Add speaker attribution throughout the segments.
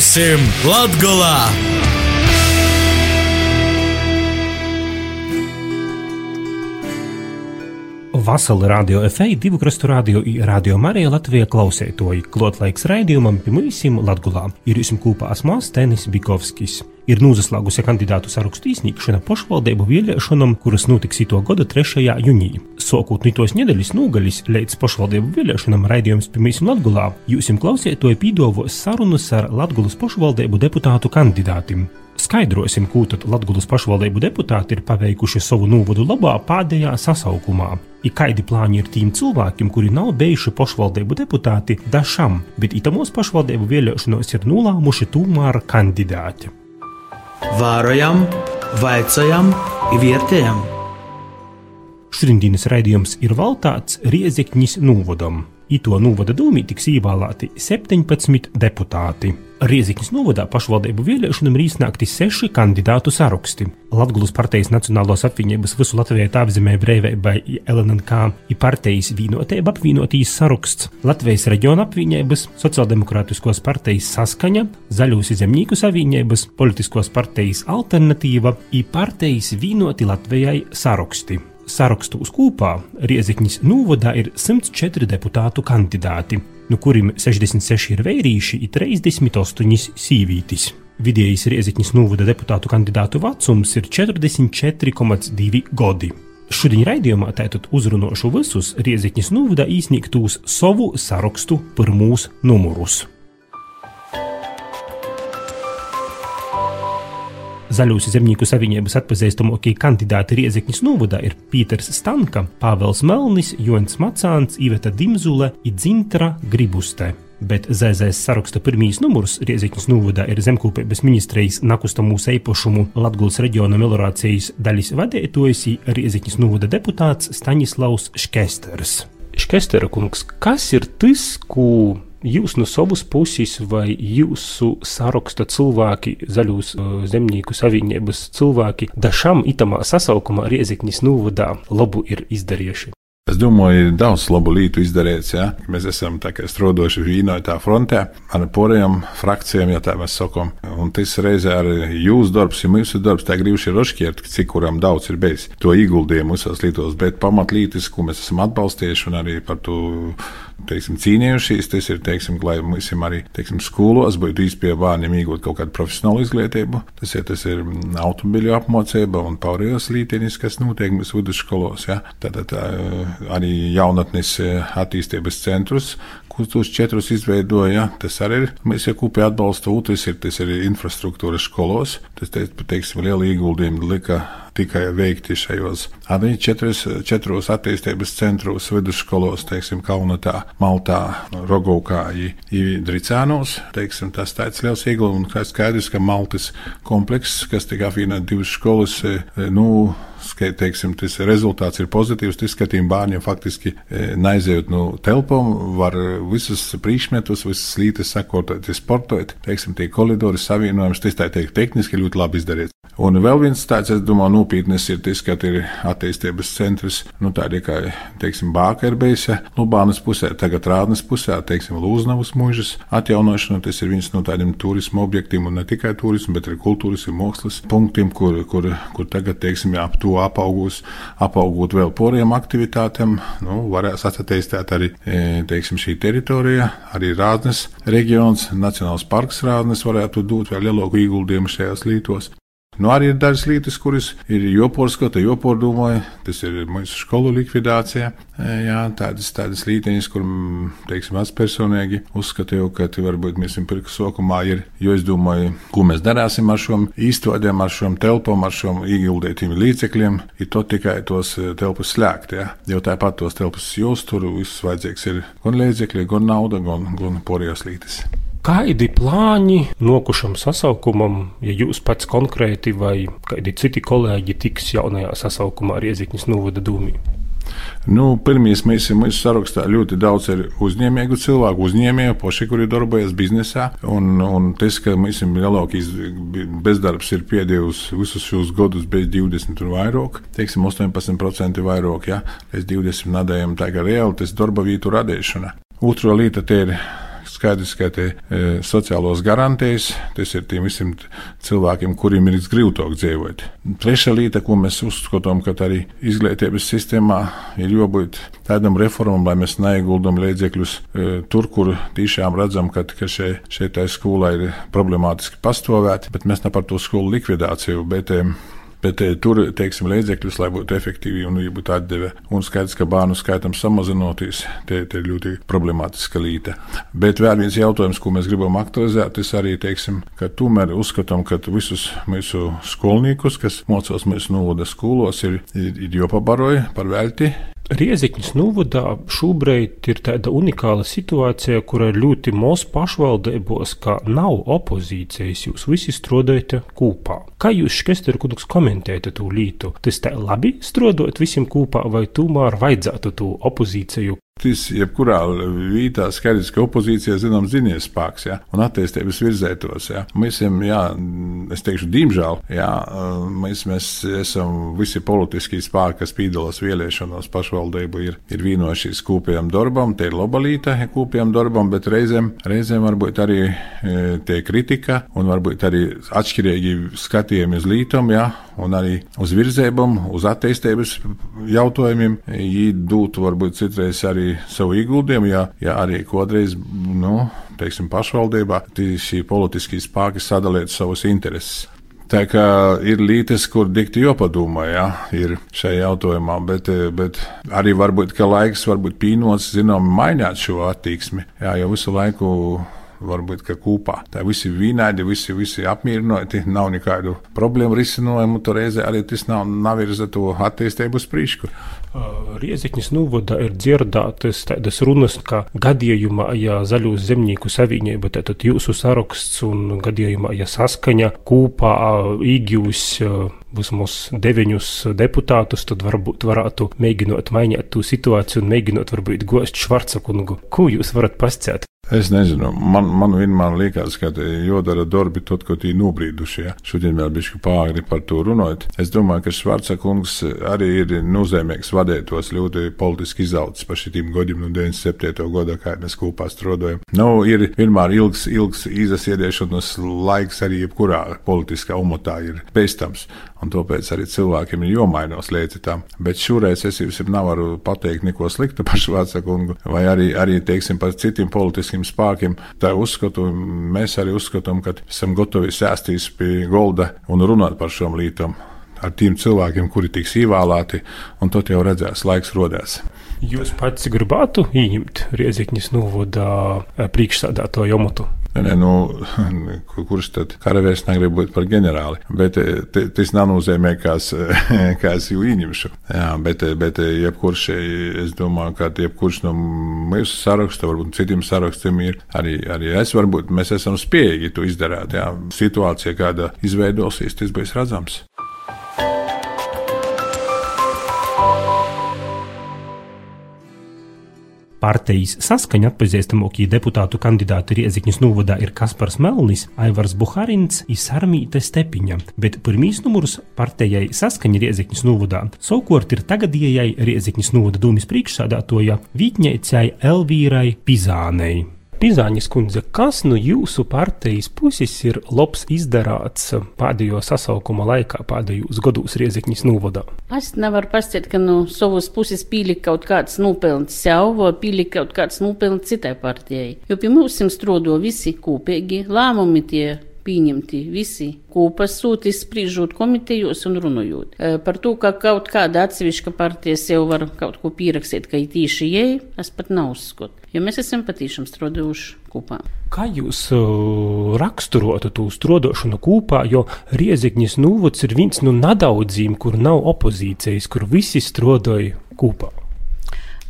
Speaker 1: kuusim Latgolā!
Speaker 2: Vasala radio FA, divu krastu radio, radio Marija Latvija klausētoji, klotlaiks raidījumam pie mūsim Latgulā. Ir jūsim kūpā asmās Tenis Bikovskis. Ir nūzaslāgusi kandidātu sarakstu īsnīgšana pašvaldību vēlēšanām, kuras notiks ito gada 3. jūnijā. Sokot no tos nedēļas nogalis līdz pašvaldību vēlēšanām raidījums pie mūsim Latgulā, jūsim klausētoji pīdovos sarunas ar Latgulas pašvaldību deputātu kandidātiem. Skaidrosim, ko tad Latvijas pašvaldību deputāti ir paveikuši savu novadu labā pēdējā sasaukumā. Ir kādi plāni ir tiem cilvēkiem, kuri nav bijuši pašvaldību deputāti dažam, bet itamos pašvaldību vēlēšanos ir nolēmuši tomēr kandidāti.
Speaker 3: Vārojam, vaicājam, vietējam.
Speaker 2: Šodienas raidījums ir veltīts Riezekņas novadam. Ito novada dūmī tiks ievēlēti 17 deputāti. Riezikņas novadā pašvaldību vēlēšanām ir iznākti seši kandidātu saraksti. Latvijas partijas Nacionālās apvienības visu Latviju apzīmē brīvībai LNK ir partijas vienotība apvienotīs saraksts, Latvijas reģiona apvienības, Sociāldemokrātiskos partijas saskaņa, Zaļūs zemnieku savienības, Politiskos partijas alternatīva ir partijas vienoti Latvijai saraksti. Sarakstos kopā Riezikņas novadā ir 104 deputātu kandidāti no kuriem 66 ir vērīši, ir 38 sīvītis. Vidējais Rieziņas novada deputātu kandidātu vecums ir 44,2 gadi. Šodien raidījumā tātad uzrunāšu visus Rieziņas novada īsniegtos savu sarakstu pirmos numurus. Zaļos zemnieku savienības atpazīstamākie kandidāti Riezekņas novadā ir Pīters Stanka, Pāvels Melnis, Jons Macāns, Iveta Dimzule un Dzintra Gribuste. Bet ZZS saraksta pirmīs numurs Riezekņas novadā ir Zemkopības ministrijas nakustamos eipašumu Latgulas reģiona melorācijas daļas vadītājs Riezekņas novada deputāts Staņislavs Škesters. Škestera kungs, kas ir tas, ko jūs no savas puses vai jūsu saraksta cilvēki, zaļos zemnieku savienības cilvēki, dažam itamā sasaukumā Rieziknis novadā labu ir izdarījuši?
Speaker 4: Es domāju, daudz labu lietu izdarīts. Ja? Mēs esam strādājuši vienotā frontē ar poriem frakcijām, ja tā mēs sakām. Un tas reizē arī jūsu darbs, ja mūsu darbs, tā gribši ir rošķirt, cik kuram daudz ir bijis to ieguldījumu visos lietos, bet pamatlītis, ko mēs esam atbalstījuši un arī par to teiksim, cīnījušies. Tas ir, teiksim, lai mums arī teiksim, skolos būtu īstenībā bērniem iegūt kaut kādu profesionālu izglītību. Tas ir, tas ir automobiļu apmācība un pārējos lītenis, kas notiek mūsu vidusskolos. Ja? Tad tā, arī jaunatnes attīstības centrus, kurus tos četrus izveidoja. Tas arī ir. Mēs jau kopīgi atbalstam, otrs ir, tas ir infrastruktūra skolos. Tas, te, teiksim, liela ieguldījuma lika tikai veikti šajos arī četros, četros attīstības centros, vidusskolos, teiksim, Kaunatā, Maltā, Rogovkā, Dricānos. Teiksim, tas tāds liels ieguldījums, un skaidrs, ka Maltas komplekss, kas tika apvienot divas skolas, e, nu, teiksim, tas rezultāts ir pozitīvs. Ka tiem bērniem faktiski e, neaizejot no telpām, var visus priekšmetus, visas lītas sakot, sportot, teiksim, tie koridori savienojums, tas tā teikt tehniski ļoti labi izdarīts. Un vēl viens tāds, es domāju, nopietnis ir tas, ka ir attīstības centrs, nu tādi kā, teiksim, Bākerbējas, Lubānas pusē, tagad Rādnes pusē, teiksim, Lūznavas mūžas atjaunošana. Tas ir viens no tādiem turismu objektiem, un ne tikai turismu, bet arī kultūras un mākslas punktiem, kur, kur, kur tagad, teiksim, ap to apaugus, apaugot vēl poriem aktivitātēm. Nu, varēs attīstīt arī, e, teiksim, šī teritorija, arī Rādnes reģions, Nacionāls parks Rādnes varētu dot vēl lielāku ieguldījumu šajās lītos. Nu, arī ir dažas lietas, kuras ir jopor domāju, tas ir mūsu skolu likvidācija. E, jā, tādas, tādas līteņas, kur, teiksim, es personīgi uzskatīju, ka varbūt mēs esam pirks sokumā ir, jo es domāju, ko mēs darāsim ar šiem īstodiem, ar šiem telpām, ar šiem ieguldītiem līdzekļiem, ir to tikai tos e, telpas slēgt, jā. Jo tāpat tos telpas jāuztur, viss vajadzīgs ir gan līdzekļi, gan nauda, gan, gan porijas lītes.
Speaker 2: Kādi plāni nokušam sasaukumam, ja jūs pats konkrēti vai kādi citi kolēģi tiks jaunajā sasaukumā Riezikņas novada dūmī?
Speaker 4: Nu, Pirmīs mēs esam sarakstā ļoti daudz uzņēmēju cilvēku, uzņēmēju, poši, kuri darbojas biznesā. Un, un tas, ka mēs esam lielākais bezdarbs ir piedzīvus visus šos gadus bez 20 un vairāk, teiksim, 18% vairāk, ja, līdz 20 nedēļām, tā kā reāli tas darba vietu radīšana. Otra lieta ir skaidrs, ka te e, sociālos garantijas, tas ir tiem visiem cilvēkiem, kuriem ir grūtāk dzīvot. Trešā lieta, ko mēs uzskatām, ka arī izglītības sistēmā ir jābūt tādam reformam, lai mēs neieguldam līdzekļus e, tur, kur tiešām redzam, ka, ka šeit šeit tā skolā ir problemātiski pastāvēt, bet mēs ne par to skolu likvidāciju. Bet, e, Bet e, tur, teiksim, līdzekļus, lai būtu efektīvi un ja būtu atdeve. Un skaidrs, ka bērnu skaitam samazinoties, tie, ir ļoti problemātiska līta. Bet vēl viens jautājums, ko mēs gribam aktualizēt, tas arī, teiksim, ka tomēr uzskatām, ka visus mūsu skolniekus, kas mocās mūsu novada skolos, ir, ir, ir jopabaroja par velti.
Speaker 2: Rieziņas novadā šobrīd ir tāda unikāla situācija, kur ir ļoti maz pašvaldībos, ka nav opozīcijas. Jūs visi strādājat kopā. Kā jūs, Škester, kungs, komentējat to lītu? Tas tā labi strādājot visiem kopā, vai tomēr vajadzētu to opozīciju
Speaker 4: Tas, jebkurā vītā, skaidrs, ka opozīcijā zinām zinies spēks, ja, un attīstības virzētos, ja. Mēs esam, jā, es teikšu, diemžēl, jā, mēs, mēs esam visi politiskie spēki, kas pīdalas vēlēšanos pašvaldību, ir, ir vienojušies kūpējam darbam, te ir lobalīta kūpējam darbam, bet reizēm, reizēm varbūt arī e, tie kritika un varbūt arī atšķirīgi skatījumi uz lītam, jā, un arī uz virzībām, uz attīstības jautājumiem. Viņi dotu varbūt citreiz arī savu ieguldījumu, ja, ja arī kādreiz, nu, teiksim, pašvaldībā šī politiskie spēki sadalītu savus intereses. Tā kā ir lītes, kur dikti jopadomā, ja, ir šajā jautājumā, bet, bet arī varbūt, ka laiks varbūt pīnots, zinām, mainīt šo attieksmi, jā, jo visu laiku varbūt kopā. Tā visi vienādi, visi, visi apmierināti, nav nekādu problēmu risinājumu. Tur reizē arī tas nav, nav virza to attīstību uz priekšu.
Speaker 2: Riezikņas novada ir dzirdētas tādas runas, ka gadījumā, ja zaļos zemnieku savienība, tad jūsu saraksts un gadījumā, ja saskaņa kopā īgjūs vismaz deviņus deputātus, tad varbūt varētu mēģinot mainīt to situāciju un mēģinot varbūt gost Švarca kungu. Ko jūs varat pasciet?
Speaker 4: Es nezinu, man, man vienmēr liekas, ka jādara darbi tot, ko tī nobrīduši. Ja? Šodien vēl bišķi pāri par to runājot. Es domāju, ka Švarca kungs arī ir nozīmīgs vadētos ļoti politiski izaudzis par šitiem godiem no 97. gada, kā mēs kopā strādājam. Nu, ir vienmēr ilgs, ilgs izasiediešanas laiks arī jebkurā politiskā umatā ir pēstams. Un tāpēc arī cilvēkiem ir jāmainās līdzi tam. Bet šoreiz es jums nevaru pateikt neko sliktu par Švāca kungu, vai arī, arī teiksim, par citiem politiskiem spēkiem. Tā uzskatu, mēs arī uzskatām, ka esam gatavi sēsties pie golda un runāt par šām lietām ar tiem cilvēkiem, kuri tiks ievēlēti, un tad jau redzēs, laiks rodēs.
Speaker 2: Jūs pats gribētu ieņemt Riezikņas novodā priekšsādāto jomotu?
Speaker 4: Nē, nē, nu, kurš tad karavīrs negrib būt par ģenerāli? Bet tas nav nozīmē, ka es jau ieņemšu. Jā, bet, bet jebkurš, es domāju, ka jebkurš no mūsu saraksta, varbūt citiem sarakstiem ir arī, arī es, varbūt mēs esam spējīgi to izdarīt. Jā. Situācija, kāda izveidosies, tas būs redzams.
Speaker 2: Partijas saskaņa atpazīstamākie deputātu kandidāti Riezikņas novadā ir Kaspars Melnis, Aivars Buharins un Sarmīte Stepiņa, bet pirmīs numurus partijai saskaņa Riezikņas novadā savukārt ir tagadējai Riezikņas novada dūmis priekšsādātoja Vītņēcai Elvīrai Pizānei. Pizāņas kundze, kas no jūsu partijas puses ir labs izdarāts pēdējo sasaukuma laikā, pēdējos gados Riezikņas novadā?
Speaker 5: Es nevaru pastāstīt, ka no savas puses pīlika kaut kāds nopelns sev, vai pīlika kaut kāds nopelns citai partijai. Jo pie mums strādā visi kopīgi, lēmumi tie pieņemti visi kopā sūtīs spriežot komitejos un runājot. Par to, ka kaut kāda atsevišķa partija sev var kaut ko pierakstīt, ka ir tieši jai, es pat nav uzskatu. Jo mēs esam patīšām strādājuši kopā.
Speaker 2: Kā jūs uh, raksturotu to strādāšanu kopā, jo Riezikņas nūvots ir viens no nedaudziem, kur nav opozīcijas, kur visi strādāja kopā?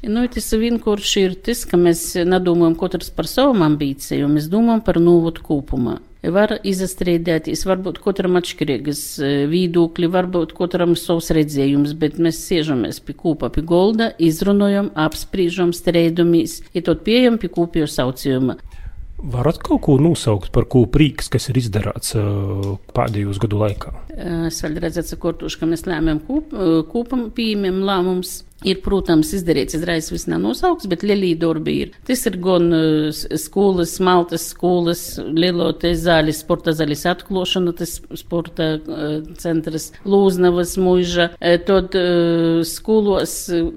Speaker 5: Nu, tas vienkārši ir tas, ka mēs nedomājam katrs par savu ambīciju, mēs domājam par novotu kopumā var izastrīdēties, varbūt katram atšķirīgas e, viedokļi, varbūt katram savs redzējums, bet mēs siežamies pie kūpa, pie golda, izrunājam, apspriežam, strēdumies, ja tot pieejam pie kūpju saucījuma.
Speaker 2: Varat kaut ko nosaukt par ko prīks, kas ir izdarīts uh, pēdējos gadu laikā?
Speaker 5: Es vēl sakotuši, ka mēs lēmām kūp, kūpam pieņemam lēmums Ir, protams, izdarīts izraisa viss nav nosaukts, bet lielī darbi ir. Tas ir gan skolas, Maltas skolas, lielote zāles, sporta zāles atklošana, tas sporta centrs Lūznavas muža. Tad skolos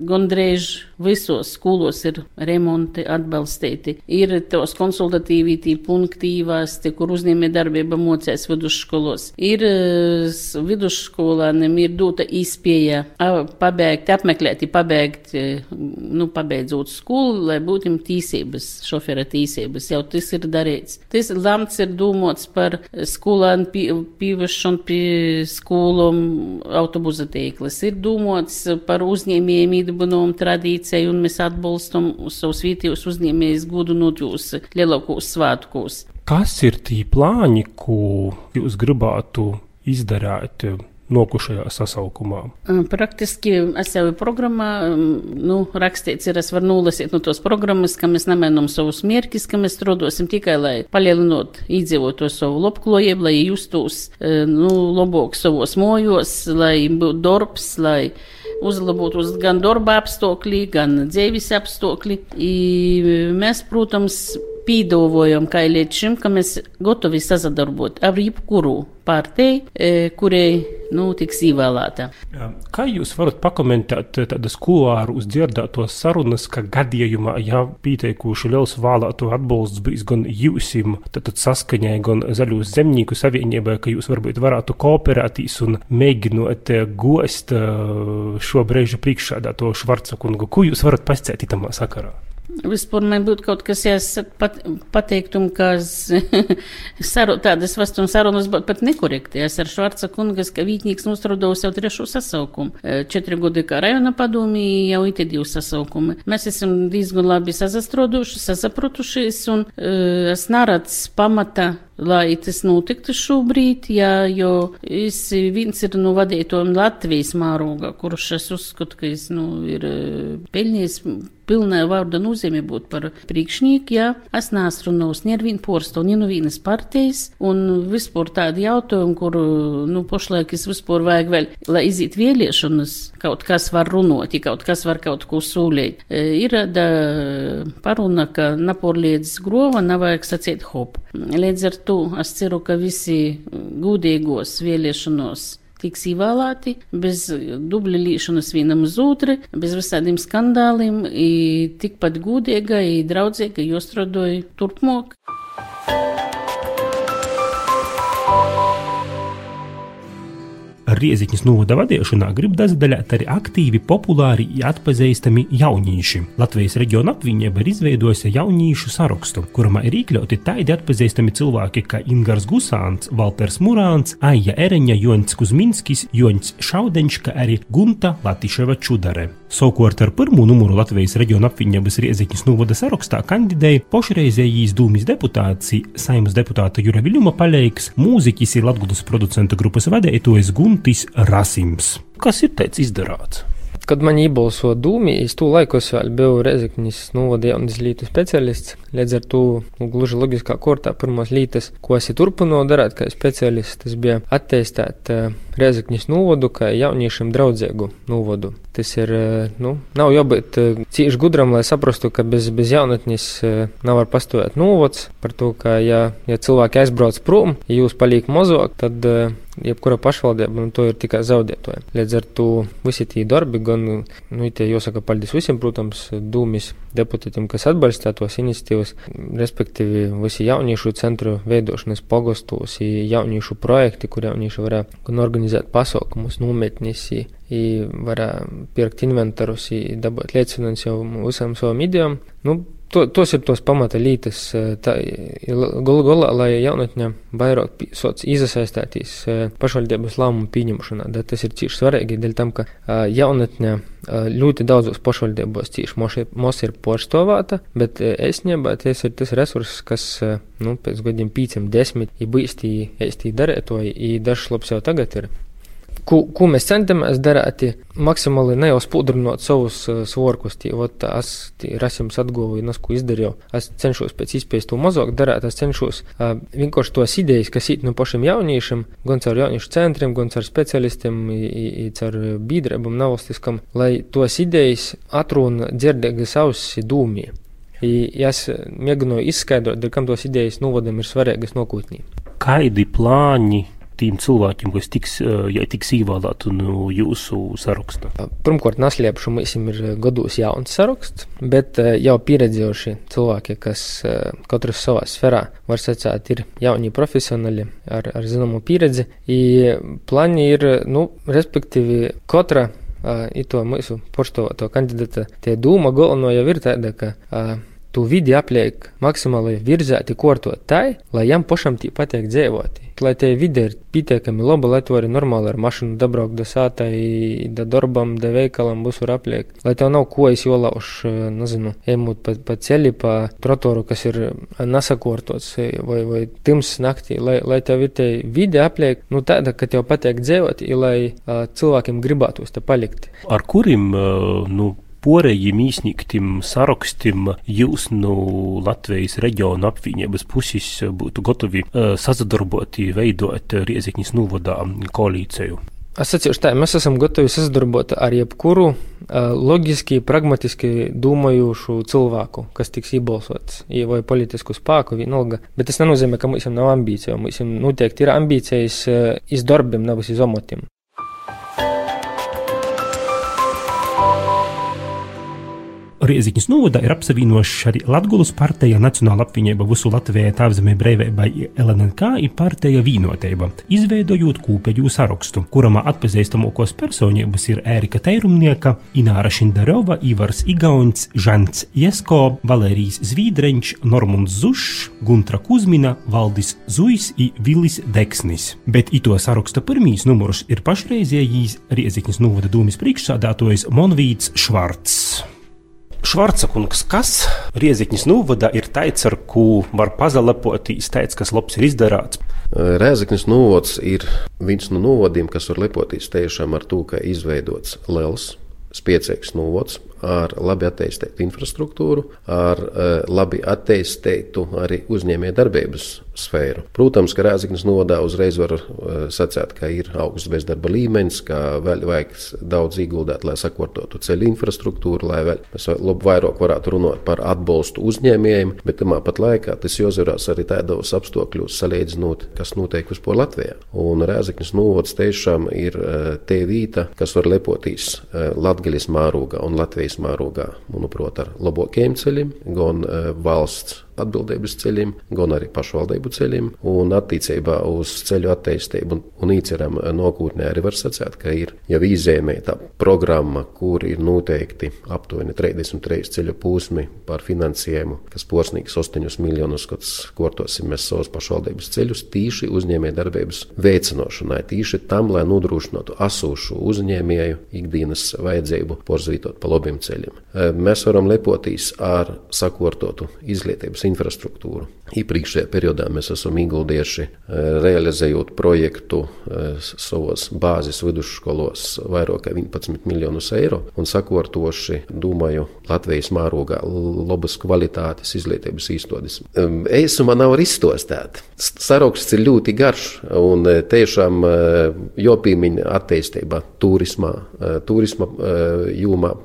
Speaker 5: gandrīz visos skolos ir remonti atbalstīti. Ir tos konsultatīvi tī punktīvās, tie, kur uzņēmē darbība mocēs vidusskolos. Ir vidusskolāniem ir dota izpēja pabeigt, apmeklēt pabeigt, e, nu, pabeidzot skolu, lai būtu tīsības, šofera tīsības. Jau tas ir darīts. Tas lemts ir domāts par skolēnu pīvešanu pie skolom autobusa tīklas. Ir domāts par uzņēmējiem īdabunām tradīciju, un mēs atbalstam savus vietējos uzņēmējus gudinot jūs lielākos svētkos.
Speaker 2: Kas ir tie plāni, ko jūs gribētu izdarīt nokušajā sasaukumā?
Speaker 5: Praktiski es jau programmā, nu, rakstīts ir, es varu nolasīt no tos programmas, ka mēs nemēnam savus mierkis, ka mēs strādāsim tikai, lai palielinot iedzīvoto savu labklājību, lai justos, nu, labāk savos mojos, lai būtu darbs, lai uzlabotu gan darba apstākļi, gan dzīves apstākļi. Mēs, protams, pīdovojam, kā līdz šim, ka mēs gatavi sazadarbot ar jebkuru partiju, e, kurai nu, tiks ievēlēta.
Speaker 2: Kā jūs varat pakomentēt tādas kuluāru uzdzirdētos sarunas, ka gadījumā, ja pieteikuši liels vēlēto atbalsts bijis gan jūsim, tad, tad saskaņai, gan zaļos zemnieku savienībai, ka jūs varbūt varētu kooperētīs un mēģinot gost e, šo brīža priekšādā to Švarca kungu. Ko jūs varat pasciet itamā sakarā?
Speaker 5: Man būtu kaut kas jāsaka pat, pateiktum, ka saru, tādas vastums sarunas būtu pat nekorekti. Es ar Švarca kungas, ka vītnieks nostrodos jau trešo sasaukumu. Četri gadi kā rajona padomī, jau ite divi sasaukumi. Mēs esam diezgan labi sazastroduši, sasaprotušies, un uh, es narats pamata lai tas notiktu šobrīd, jā, jo es viens ir nu, vadītājiem Latvijas mārūga, kurš es uzskatu, ka es, nu, ir peļņījis pilnā vārda nozīmē būt par priekšnieku, jā. Es neesmu runājis ne ar vienu porstu, ne no vienas partijas, un vispār tādi jautājumi, kur, nu, pašlaik es vispār vajag vēl, lai iziet vēlēšanas, kaut kas var runāt, ja kaut kas var kaut ko sūlīt. E, ir da paruna, ka naporliedz grova, nav vajag sacīt hop. Līdz ar to es ceru, ka visi gudīgos vēlēšanos tiks ievēlēti bez dubļa līšanas vienam uz otru, bez visādiem skandāliem, tikpat gudīga, draudzīga, jo strādāja turpmāk.
Speaker 2: Rieziņas novada vadīšanā grib daždaļāt arī aktīvi, populāri un atpazīstami jaunieši. Latvijas reģiona apvienība ir izveidojusi jauniešu sarakstu, kurā ir iekļauti tādi atpazīstami cilvēki kā Ingars Gusāns, Valters Murāns, Aija Ereņa, Joņs Kuzminskis, Joņs Šaudeņš, kā arī Gunta Latiševa Čudare. Savukārt ar pirmo numuru Latvijas reģiona apvienības Rieziņas novada sarakstā kandidēja pašreizējīs dūmis deputāts, saimas deputāta Jura Viļuma paleiks, mūziķis ir Latgulas producentu grupas vadītājs Guntis Rasims. Kas ir teicis izdarāts?
Speaker 6: Kad man iebalsoja dūmī, es to laikos vēl biju Rezeknis novada jaunas lītu speciālists. Līdz ar to nu, gluži loģiskā kārtā pirmās lītas, ko es turpināju darīt kā speciālists, tas bija attīstīt uh, Rezeknis novadu kā jauniešiem draudzīgu novadu. Tas ir, uh, nu, nav jābūt uh, cīši gudram, lai saprastu, ka bez, bez jaunatnes uh, nav var pastāvēt novads. Par to, ka ja, ja cilvēki aizbrauc prom, ja jūs paliek mazāk, tad uh, jebkura pašvaldība, to ir tikai zaudētāji. Līdz ar to visi tie darbi, gan, nu, tie jāsaka paldies visiem, protams, dūmis deputātiem, kas atbalsta tos iniciatīvas, respektīvi visi jauniešu centru veidošanas pogostos, jauniešu projekti, kur jaunieši varētu gan organizēt pasaukumus, nometnis, varētu pirkt inventarus, dabūt jau visam savam idejām. Nu, To, tos ir tos pamata lītas, galu galā, lai jaunatņa vairāk soc iesaistītīs pašvaldības lēmumu pieņemšanā. Tas ir cīši svarīgi, dēļ tam, ka jaunatņa ļoti daudzos pašvaldībos cīši mūs ir pārstāvēta, bet esnībā tas ir tas resurss, kas, nu, pēc gadiem pīciem desmit, ir bijis tī, es tī darētoji, i dažs labs jau tagad ir. Ko, ko mēs centamies darīt, maksimāli ne jau spūdrinot savus uh, svorkus. Ot, es rasījums atguvu, nes ko izdarīju. Es cenšos pēc iespējas to mazāk darīt. Es cenšos uh, vienkārši tos idejas, kas ir no pašiem jauniešiem, gan caur jauniešu centriem, gan caur specialistiem, caur biedrībām, nevalstiskam, lai tos idejas atrunā dzirdēgas ausis dūmī. Es mēģinu izskaidrot, kam tos idejas novadam ir svarīgas nākotnē.
Speaker 2: Kādi plāni tiem cilvēkiem, kas tiks, ja tiks ievēlēti no jūsu saraksta?
Speaker 6: Pirmkārt, neslēpšu, mums ir gados jauns saraksts, bet jau pieredzējuši cilvēki, kas katrs savā sferā, var sacīt, ir jauni profesionāļi ar, ar zināmu pieredzi. Plāni ir, nu, respektīvi, katra i to mūsu poštoto kandidāta tie dūma galveno jau ir tāda, ka tu vidi apliek maksimāli virzēti kortot tai, lai jam pašam tī patīk dzīvot. Lai tie vidi ir pietiekami laba, lai tu vari normāli ar mašīnu dabraukt da sātai, da darbam, da veikalam var apliek. Lai tev nav ko es jolauš, nezinu, ejot pa, pa ceļi, pa trotoru, kas ir nesakortots vai, vai tims naktī, lai, lai tev ir tie vidi apliek, nu tāda, ka tev patīk dzīvot, lai uh, cilvēkiem gribētos te palikt.
Speaker 2: Ar kurim, uh, nu, porējiem īsnīgtim sarakstim jūs no Latvijas reģiona apvienības puses būtu gatavi uh, sazadarboti, veidot Riezikņas novadā koalīciju?
Speaker 6: Es atceros, tā mēs esam gatavi sadarboties ar jebkuru uh, loģiski, pragmatiski domājošu cilvēku, kas tiks iebalsots, vai politisku spēku, vienalga. Bet tas nenozīmē, ka mums nav ambīciju. Mums noteikti ir ambīcijas uh, iz darbiem, nevis iz
Speaker 2: Rieziņas novada ir apsavienojuši arī Latvijas partija Nacionāla apvienība visu Latvijai tāvzemē brīvībai LNK ir partija vīnotība, izveidojot kūpeļu sarakstu, kuramā atpazīstamākos personības ir Ērika Teirumnieka, Ināra Šindarova, Ivars Igauns, Žants Jesko, Valērijas Zvīdreņš, Normunds Zušs, Guntra Kuzmina, Valdis Zuis un Vilis Deksnis. Bet ito saraksta pirmīs numurs ir pašreizējīs Rieziņas novada dūmis priekšsādātojs Monvīts Švarts. Švarca kungs, kas Rieziņas novada ir teicis, ar ko var pazalepoties, teicis, kas labs ir izdarāts?
Speaker 7: Rēzaknis novads ir viens no novadiem, kas var lepoties tiešām ar to, ka izveidots liels, spēcīgs novads ar labi attīstītu infrastruktūru, ar labi attīstītu arī uzņēmējdarbības sfēru. Protams, ka Rēzaknis novadā uzreiz var sacīt, ka ir augsts bezdarba līmenis, ka vēl vajag daudz ieguldīt, lai sakārtotu ceļu infrastruktūru, lai vēl mēs vairāk varētu runāt par atbalstu uzņēmējiem, bet tamā pat laikā tas jāuzvarās arī tādos apstākļos, salīdzinot, kas notiek vispār Latvijā. Un Rēzaknis novads tiešām ir te vīta, kas var lepoties Latgaļas mārūgā un Latvijas mārūgā, manuprāt, ar labākiem ceļiem, gan valsts atbildības ceļiem, gan arī pašvaldību ceļiem. Un attiecībā uz ceļu attīstību un īceram nākotnē arī var sacīt, ka ir jau izēmēta programma, kur ir noteikti aptuveni 33 ceļu posmi par finansējumu, kas posnīgs 8 miljonus, kad kortosim mēs savus pašvaldības ceļus tīši uzņēmē darbības veicinošanai, tīši tam, lai nodrošinātu asūšu uzņēmēju ikdienas vajadzību porzvītot pa labiem ceļiem. Mēs varam lepoties ar sakortotu izglītības infrastruktūru. Iepriekšējā periodā mēs esam ieguldījuši realizējot projektu savos bāzes vidusskolos vairāk kā 11 miljonus eiro un sakortoši, domāju, Latvijas mārogā labas kvalitātes izglītības īstotis. Eisumā nav izstostēt. Saraksts ir ļoti garš un tiešām jopīmiņa attīstība turismā, turisma jomā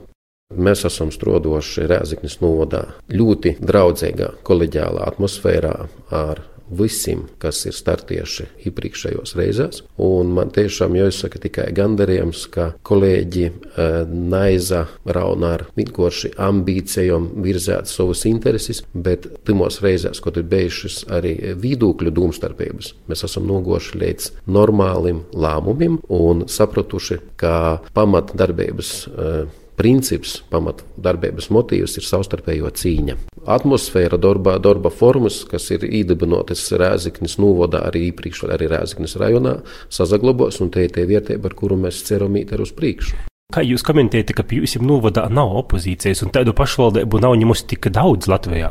Speaker 7: Mēs esam strodoši Rēzaknis novadā ļoti draudzīgā, kolēģiālā atmosfērā ar visiem, kas ir startieši iepriekšējos reizēs. Un man tiešām jāsaka tikai gandarījums, ka kolēģi uh, Naiza rauna ar vienkārši ambīcijām virzēt savus intereses, bet pirmos reizēs, kad ir bijušas arī vidūkļu domstarpības, mēs esam nogoši līdz normālim lēmumiem un sapratuši, ka pamatdarbības uh, princips, pamatdarbības motīvs ir savstarpējo cīņa. Atmosfēra, darba, darba formas, kas ir īdibinotas Rēziknis novodā, arī iepriekš arī Rēziknis rajonā, sazaglabos, un te ir tie vietība, ar kuru mēs ceram īt ar uz priekšu.
Speaker 2: Kā jūs komentējat, ka jums novadā nav opozīcijas un tādu pašvaldību nav ņemus tik daudz Latvijā?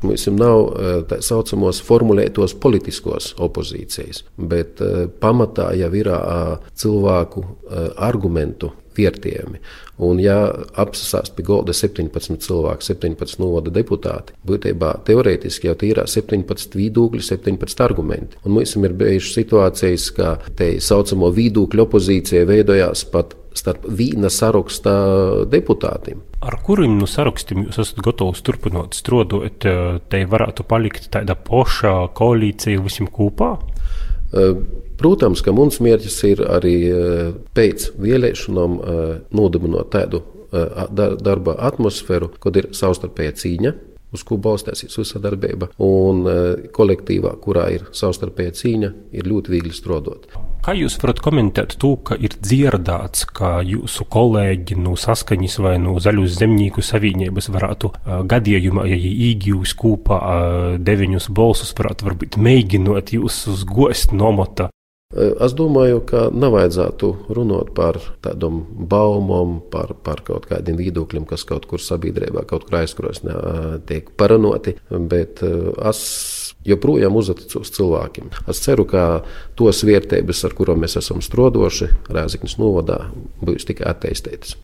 Speaker 7: Mums nav eh, tā saucamos formulētos politiskos opozīcijas, bet eh, pamatā jau ir eh, cilvēku argumentu vērtējumi. Un, ja apsasās pie golda 17 cilvēku, 17 novada deputāti, būtībā teorētiski jau ir 17 viedokļi, 17 argumenti. Un mums ir bijušas situācijas, ka te saucamo viedokļu opozīcija veidojās pat starp vīna saraksta deputātiem.
Speaker 2: Ar kuriem no sarakstiem jūs esat gatavs turpināt strādāt, te varētu palikt tāda poša koalīcija visiem kopā?
Speaker 7: Protams, ka mums mērķis ir arī pēc vēlēšanām nodibināt tādu darba atmosfēru, kad ir savstarpēja cīņa uz ko balstīsies visa darbība. Un kolektīvā, kurā ir savstarpēja cīņa, ir ļoti viegli strādāt.
Speaker 2: Kā jūs varat komentēt to, ka ir dzirdēts, ka jūsu kolēģi no saskaņas vai no zaļus zemnieku savienības varētu uh, gadījumā, ja īgjūs kopā uh, deviņus balsus, varētu varbūt mēģinot jūs uz gost nomota?
Speaker 7: Es domāju, ka nevajadzētu runāt par tādām baumām, par, par kaut kādiem viedokļiem, kas kaut kur sabiedrībā, kaut kur aizkrosnē tiek paranoti, bet es joprojām uzticos cilvēkiem. Es ceru, ka tos vērtības, ar kurām mēs esam strodoši, Rēzaknis novadā, būs tikai attīstītas.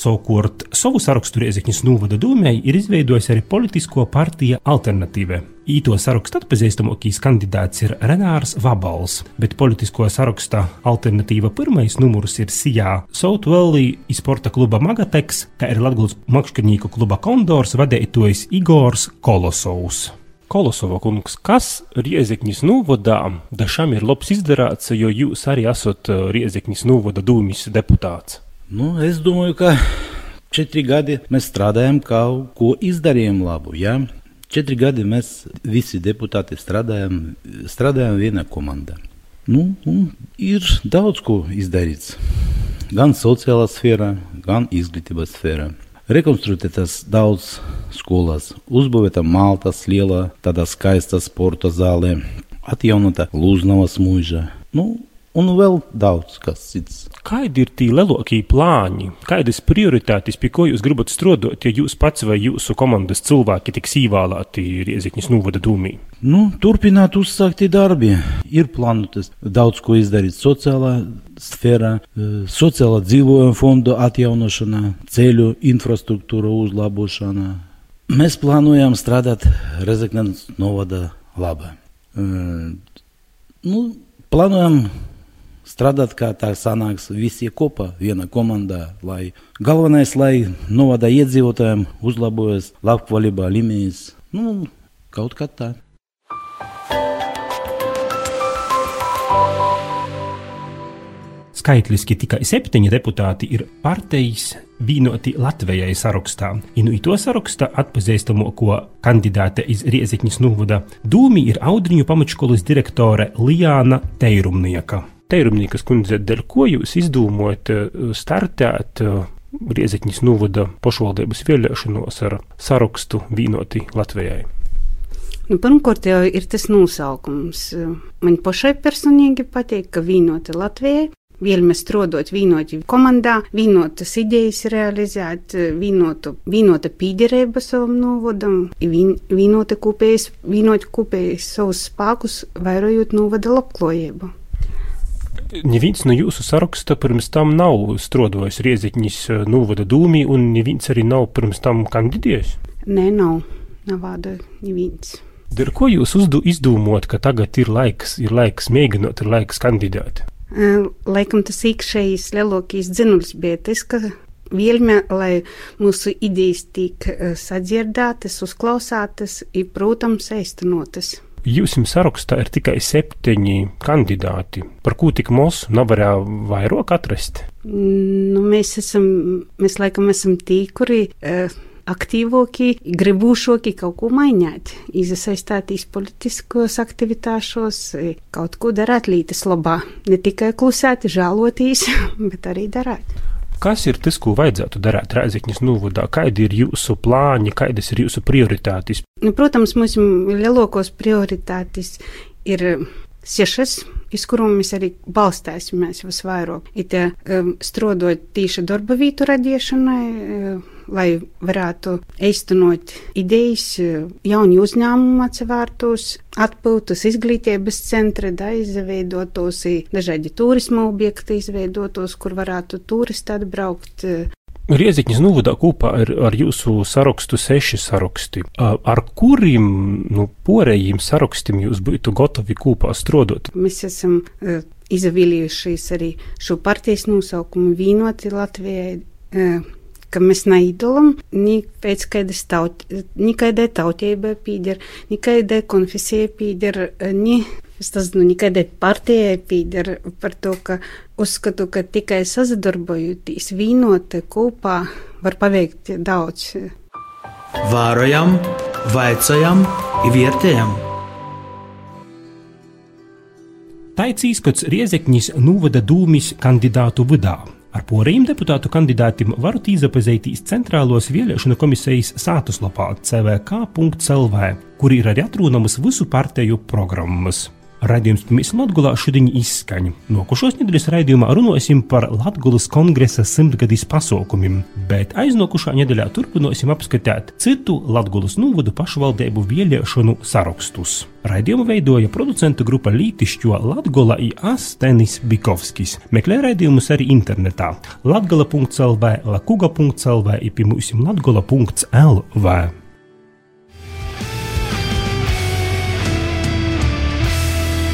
Speaker 2: Savukārt savu sarakstu Riezikņas novada dūmēji ir izveidojis arī politisko partija Alternatīva. Īto sarakstu atpazīstamākais kandidāts ir Renārs Vabals, bet politisko saraksta alternatīva pirmais numurs ir Sijā Southwellī sporta kluba Magateks, kā ir Latguls makšķernieku kluba Kondors vadītājs Igors Kolosovs. Kolosova kungs, kas Riezekņas novadā dažām ir labs izdarāts, jo jūs arī esat Riezekņas novada dūmis deputāts?
Speaker 8: Nu, es domāju, ka četri gadi mēs strādājam, kaut ko izdarījām labu. Ja? Četri gadi mēs visi deputāti strādājam, strādājam vienā komandā. Nu, ir daudz ko izdarīts. Gan sociālā sfērā, gan izglītības sfērā. Rekonstruētas daudz skolās, uzbūvēta Maltas liela, tāda skaista sporta zāle, atjaunota Lūznavas mūža. Nu, un vēl daudz kas cits.
Speaker 2: Kādi ir tie lielākie plāni, kādas prioritātes, pie ko jūs gribat strādāt, ja jūs pats vai jūsu komandas cilvēki tiks ievēlēti Riezikņas novada dūmī?
Speaker 8: Nu, turpināt uzsākti darbi. Ir plānotas daudz ko izdarīt sociālā sfērā, e, sociālā dzīvojuma fonda atjaunošanā, ceļu infrastruktūra uzlabošanā. Mēs plānojam strādāt Rezeknas novada labā. Uh, nu, plānojam strādāt, kā tā sanāks visi kopā, viena komandā. Lai galvenais, lai novada iedzīvotājiem uzlabojas labklājība līmenis, nu, kaut kā tā.
Speaker 2: Skaitliski tikai septiņi deputāti ir partijas vienoti Latvijai sarakstā. Inu to sarakstā atpazīstamāko kandidāte iz Riezikņas novada dūmi ir Audriņu pamatškolas direktore Lijāna Teirumnieka. Teirumniekas kundze, dēļ ko jūs izdomājat eh, startēt eh, Riezekņas novada pašvaldības vēlēšanos ar sarakstu vīnoti Latvijai?
Speaker 9: Nu, Pirmkārt, jau ir tas nosaukums. Man pašai personīgi patīk, ka vīnota Latvijai. Vēlamies strādāt vīnoti komandā, vīnotas idejas realizēt, vīnotu, vīnota pīderība savam novadam, vīn, vīnota kopējas, vīnota kopējas savus spēkus, vairojot novada labklājību.
Speaker 2: Neviens no jūsu saraksta pirms tam nav strādājis Rieziņas eh, novada dūmī, un neviens arī nav pirms tam kandidējis?
Speaker 9: Nē, nav. Nav vārda neviens.
Speaker 2: Dar ko jūs uzdu, izdomājat, ka tagad ir laiks, ir laiks mēģināt, ir laiks kandidēt?
Speaker 9: Laikam tas iekšējais lielākais dzinulis bija tas, ka Vielme, lai mūsu idejas tik sadzirdētas, uzklausātas, ir, protams, aiztenotas.
Speaker 2: Jums sarakstā ir tikai septiņi kandidāti. Par ko tik mums nevarēja vairāk atrast?
Speaker 9: Nu, mēs, esam, mēs laikam esam tī, kuri. Uh, aktīvāki, gribūšāki kaut ko mainīt, iesaistīties politiskos aktivitāšos, kaut ko darīt lītas labā. Ne tikai klusēt, žēlotīs, bet arī darīt.
Speaker 2: Kas ir tas, ko vajadzētu darīt Rēzakņas novadā? Kādi ir jūsu plāni, kādas ir jūsu prioritātes?
Speaker 9: Nu, protams, mūsu lielākos prioritātes ir sešas iz kurām mēs arī balstāsimies visvairāk. Ir um, strādājot tīši darba vietu radīšanai, um, lai varētu īstenot idejas, um, jauni uzņēmumi atsevērtos, atpūtas izglītības centri, da izveidotos, dažādi turisma objekti izveidotos, kur varētu turisti atbraukt.
Speaker 2: Rieziņas novadā kopā ar, ar jūsu sarakstu seši saraksti. Ar kuriem nu, porējiem sarakstiem jūs būtu gatavi kopā strādāt?
Speaker 9: Mēs esam uh, izvēlējušies arī šo partijas nosaukumu Vīnoti Latvijai. Uh, pēc kādas taut, ni kādai tautībai pīder, ni kādai konfesijai pīder, ni Es tas nu, nekādai partijai pīder par to, ka uzskatu, ka tikai sazadarbojoties, vīnot kopā, var paveikt daudz.
Speaker 3: Vārojam, vaicājam, vērtējam.
Speaker 2: Taicīs, kad Riezeknis novada dūmis kandidātu vidā. Ar poriem deputātu kandidātiem varat iepazīties centrālos vēlēšanu komisijas sātuslapā cvk.lv, kur ir arī atrodamas visu partiju programmas. Radījums pirmīs Latgulā šodien izskaņa. Nokušos nedēļas raidījumā runāsim par Latgulas kongresa simtgadīs pasaukumiem, bet aiznākušā nedēļā turpināsim apskatīt citu Latgulas novadu pašvaldību vēlēšanu sarakstus. Raidījumu veidoja producentu grupa Lītišķo Latgola i Astenis Bikovskis. Meklē raidījumus arī internetā latgala.lv, lakuga.lv, ipimūsim latgola.lv.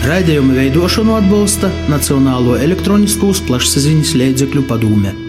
Speaker 3: Raidījuma veidošanu atbalsta Nacionālo elektroniskos plašsaziņas līdzekļu padome.